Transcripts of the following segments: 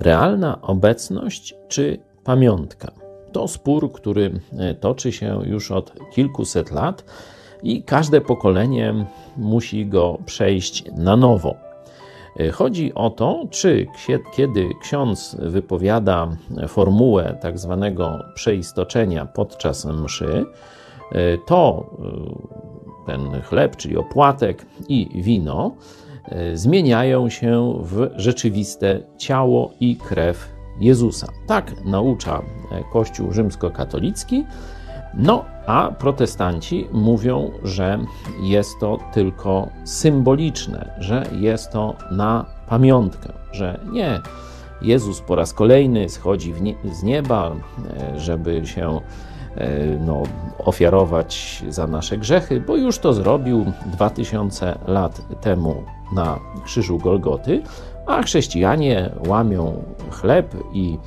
Realna obecność czy pamiątka? To spór, który e, toczy się już od kilkuset lat i każde pokolenie musi go przejść na nowo. E, chodzi o to, czy kiedy ksiądz wypowiada formułę tak zwanego przeistoczenia podczas mszy, e, to ten chleb, czyli opłatek i wino zmieniają się w rzeczywiste ciało i krew Jezusa. Tak naucza e, Kościół rzymskokatolicki. No, a protestanci mówią, że jest to tylko symboliczne, że jest to na pamiątkę, że nie Jezus po raz kolejny schodzi nie, z nieba, e, żeby się no, ofiarować za nasze grzechy, bo już to zrobił 2000 lat temu na krzyżu Golgoty, a chrześcijanie łamią chleb i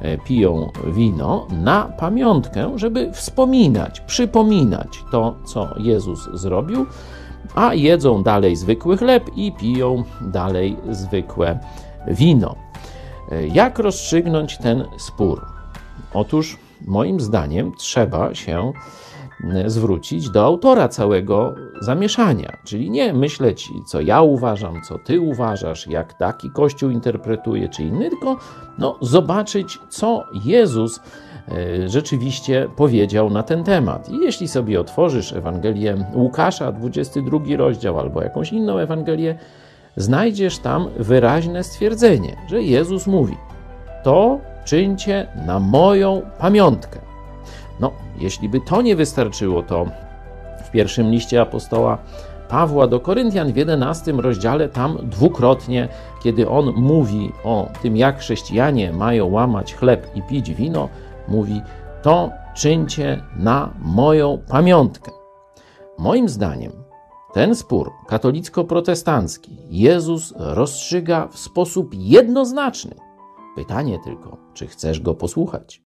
e, piją wino na pamiątkę, żeby wspominać, przypominać to, co Jezus zrobił, a jedzą dalej zwykły chleb i piją dalej zwykłe wino. E, jak rozstrzygnąć ten spór? Otóż, moim zdaniem, trzeba się zwrócić do autora całego zamieszania, czyli nie myśleć, co ja uważam, co ty uważasz, jak taki Kościół interpretuje, czy inny, tylko no, zobaczyć, co Jezus e, rzeczywiście powiedział na ten temat. I jeśli sobie otworzysz Ewangelię Łukasza, 22 rozdział, albo jakąś inną Ewangelię, znajdziesz tam wyraźne stwierdzenie, że Jezus mówi: To czyńcie na moją pamiątkę. No, jeśli by to nie wystarczyło, to w pierwszym liście apostoła Pawła do Koryntian w 11 rozdziale, tam dwukrotnie, kiedy on mówi o tym, jak chrześcijanie mają łamać chleb i pić wino, mówi: To czyńcie na moją pamiątkę. Moim zdaniem, ten spór katolicko-protestancki Jezus rozstrzyga w sposób jednoznaczny. Pytanie tylko, czy chcesz go posłuchać?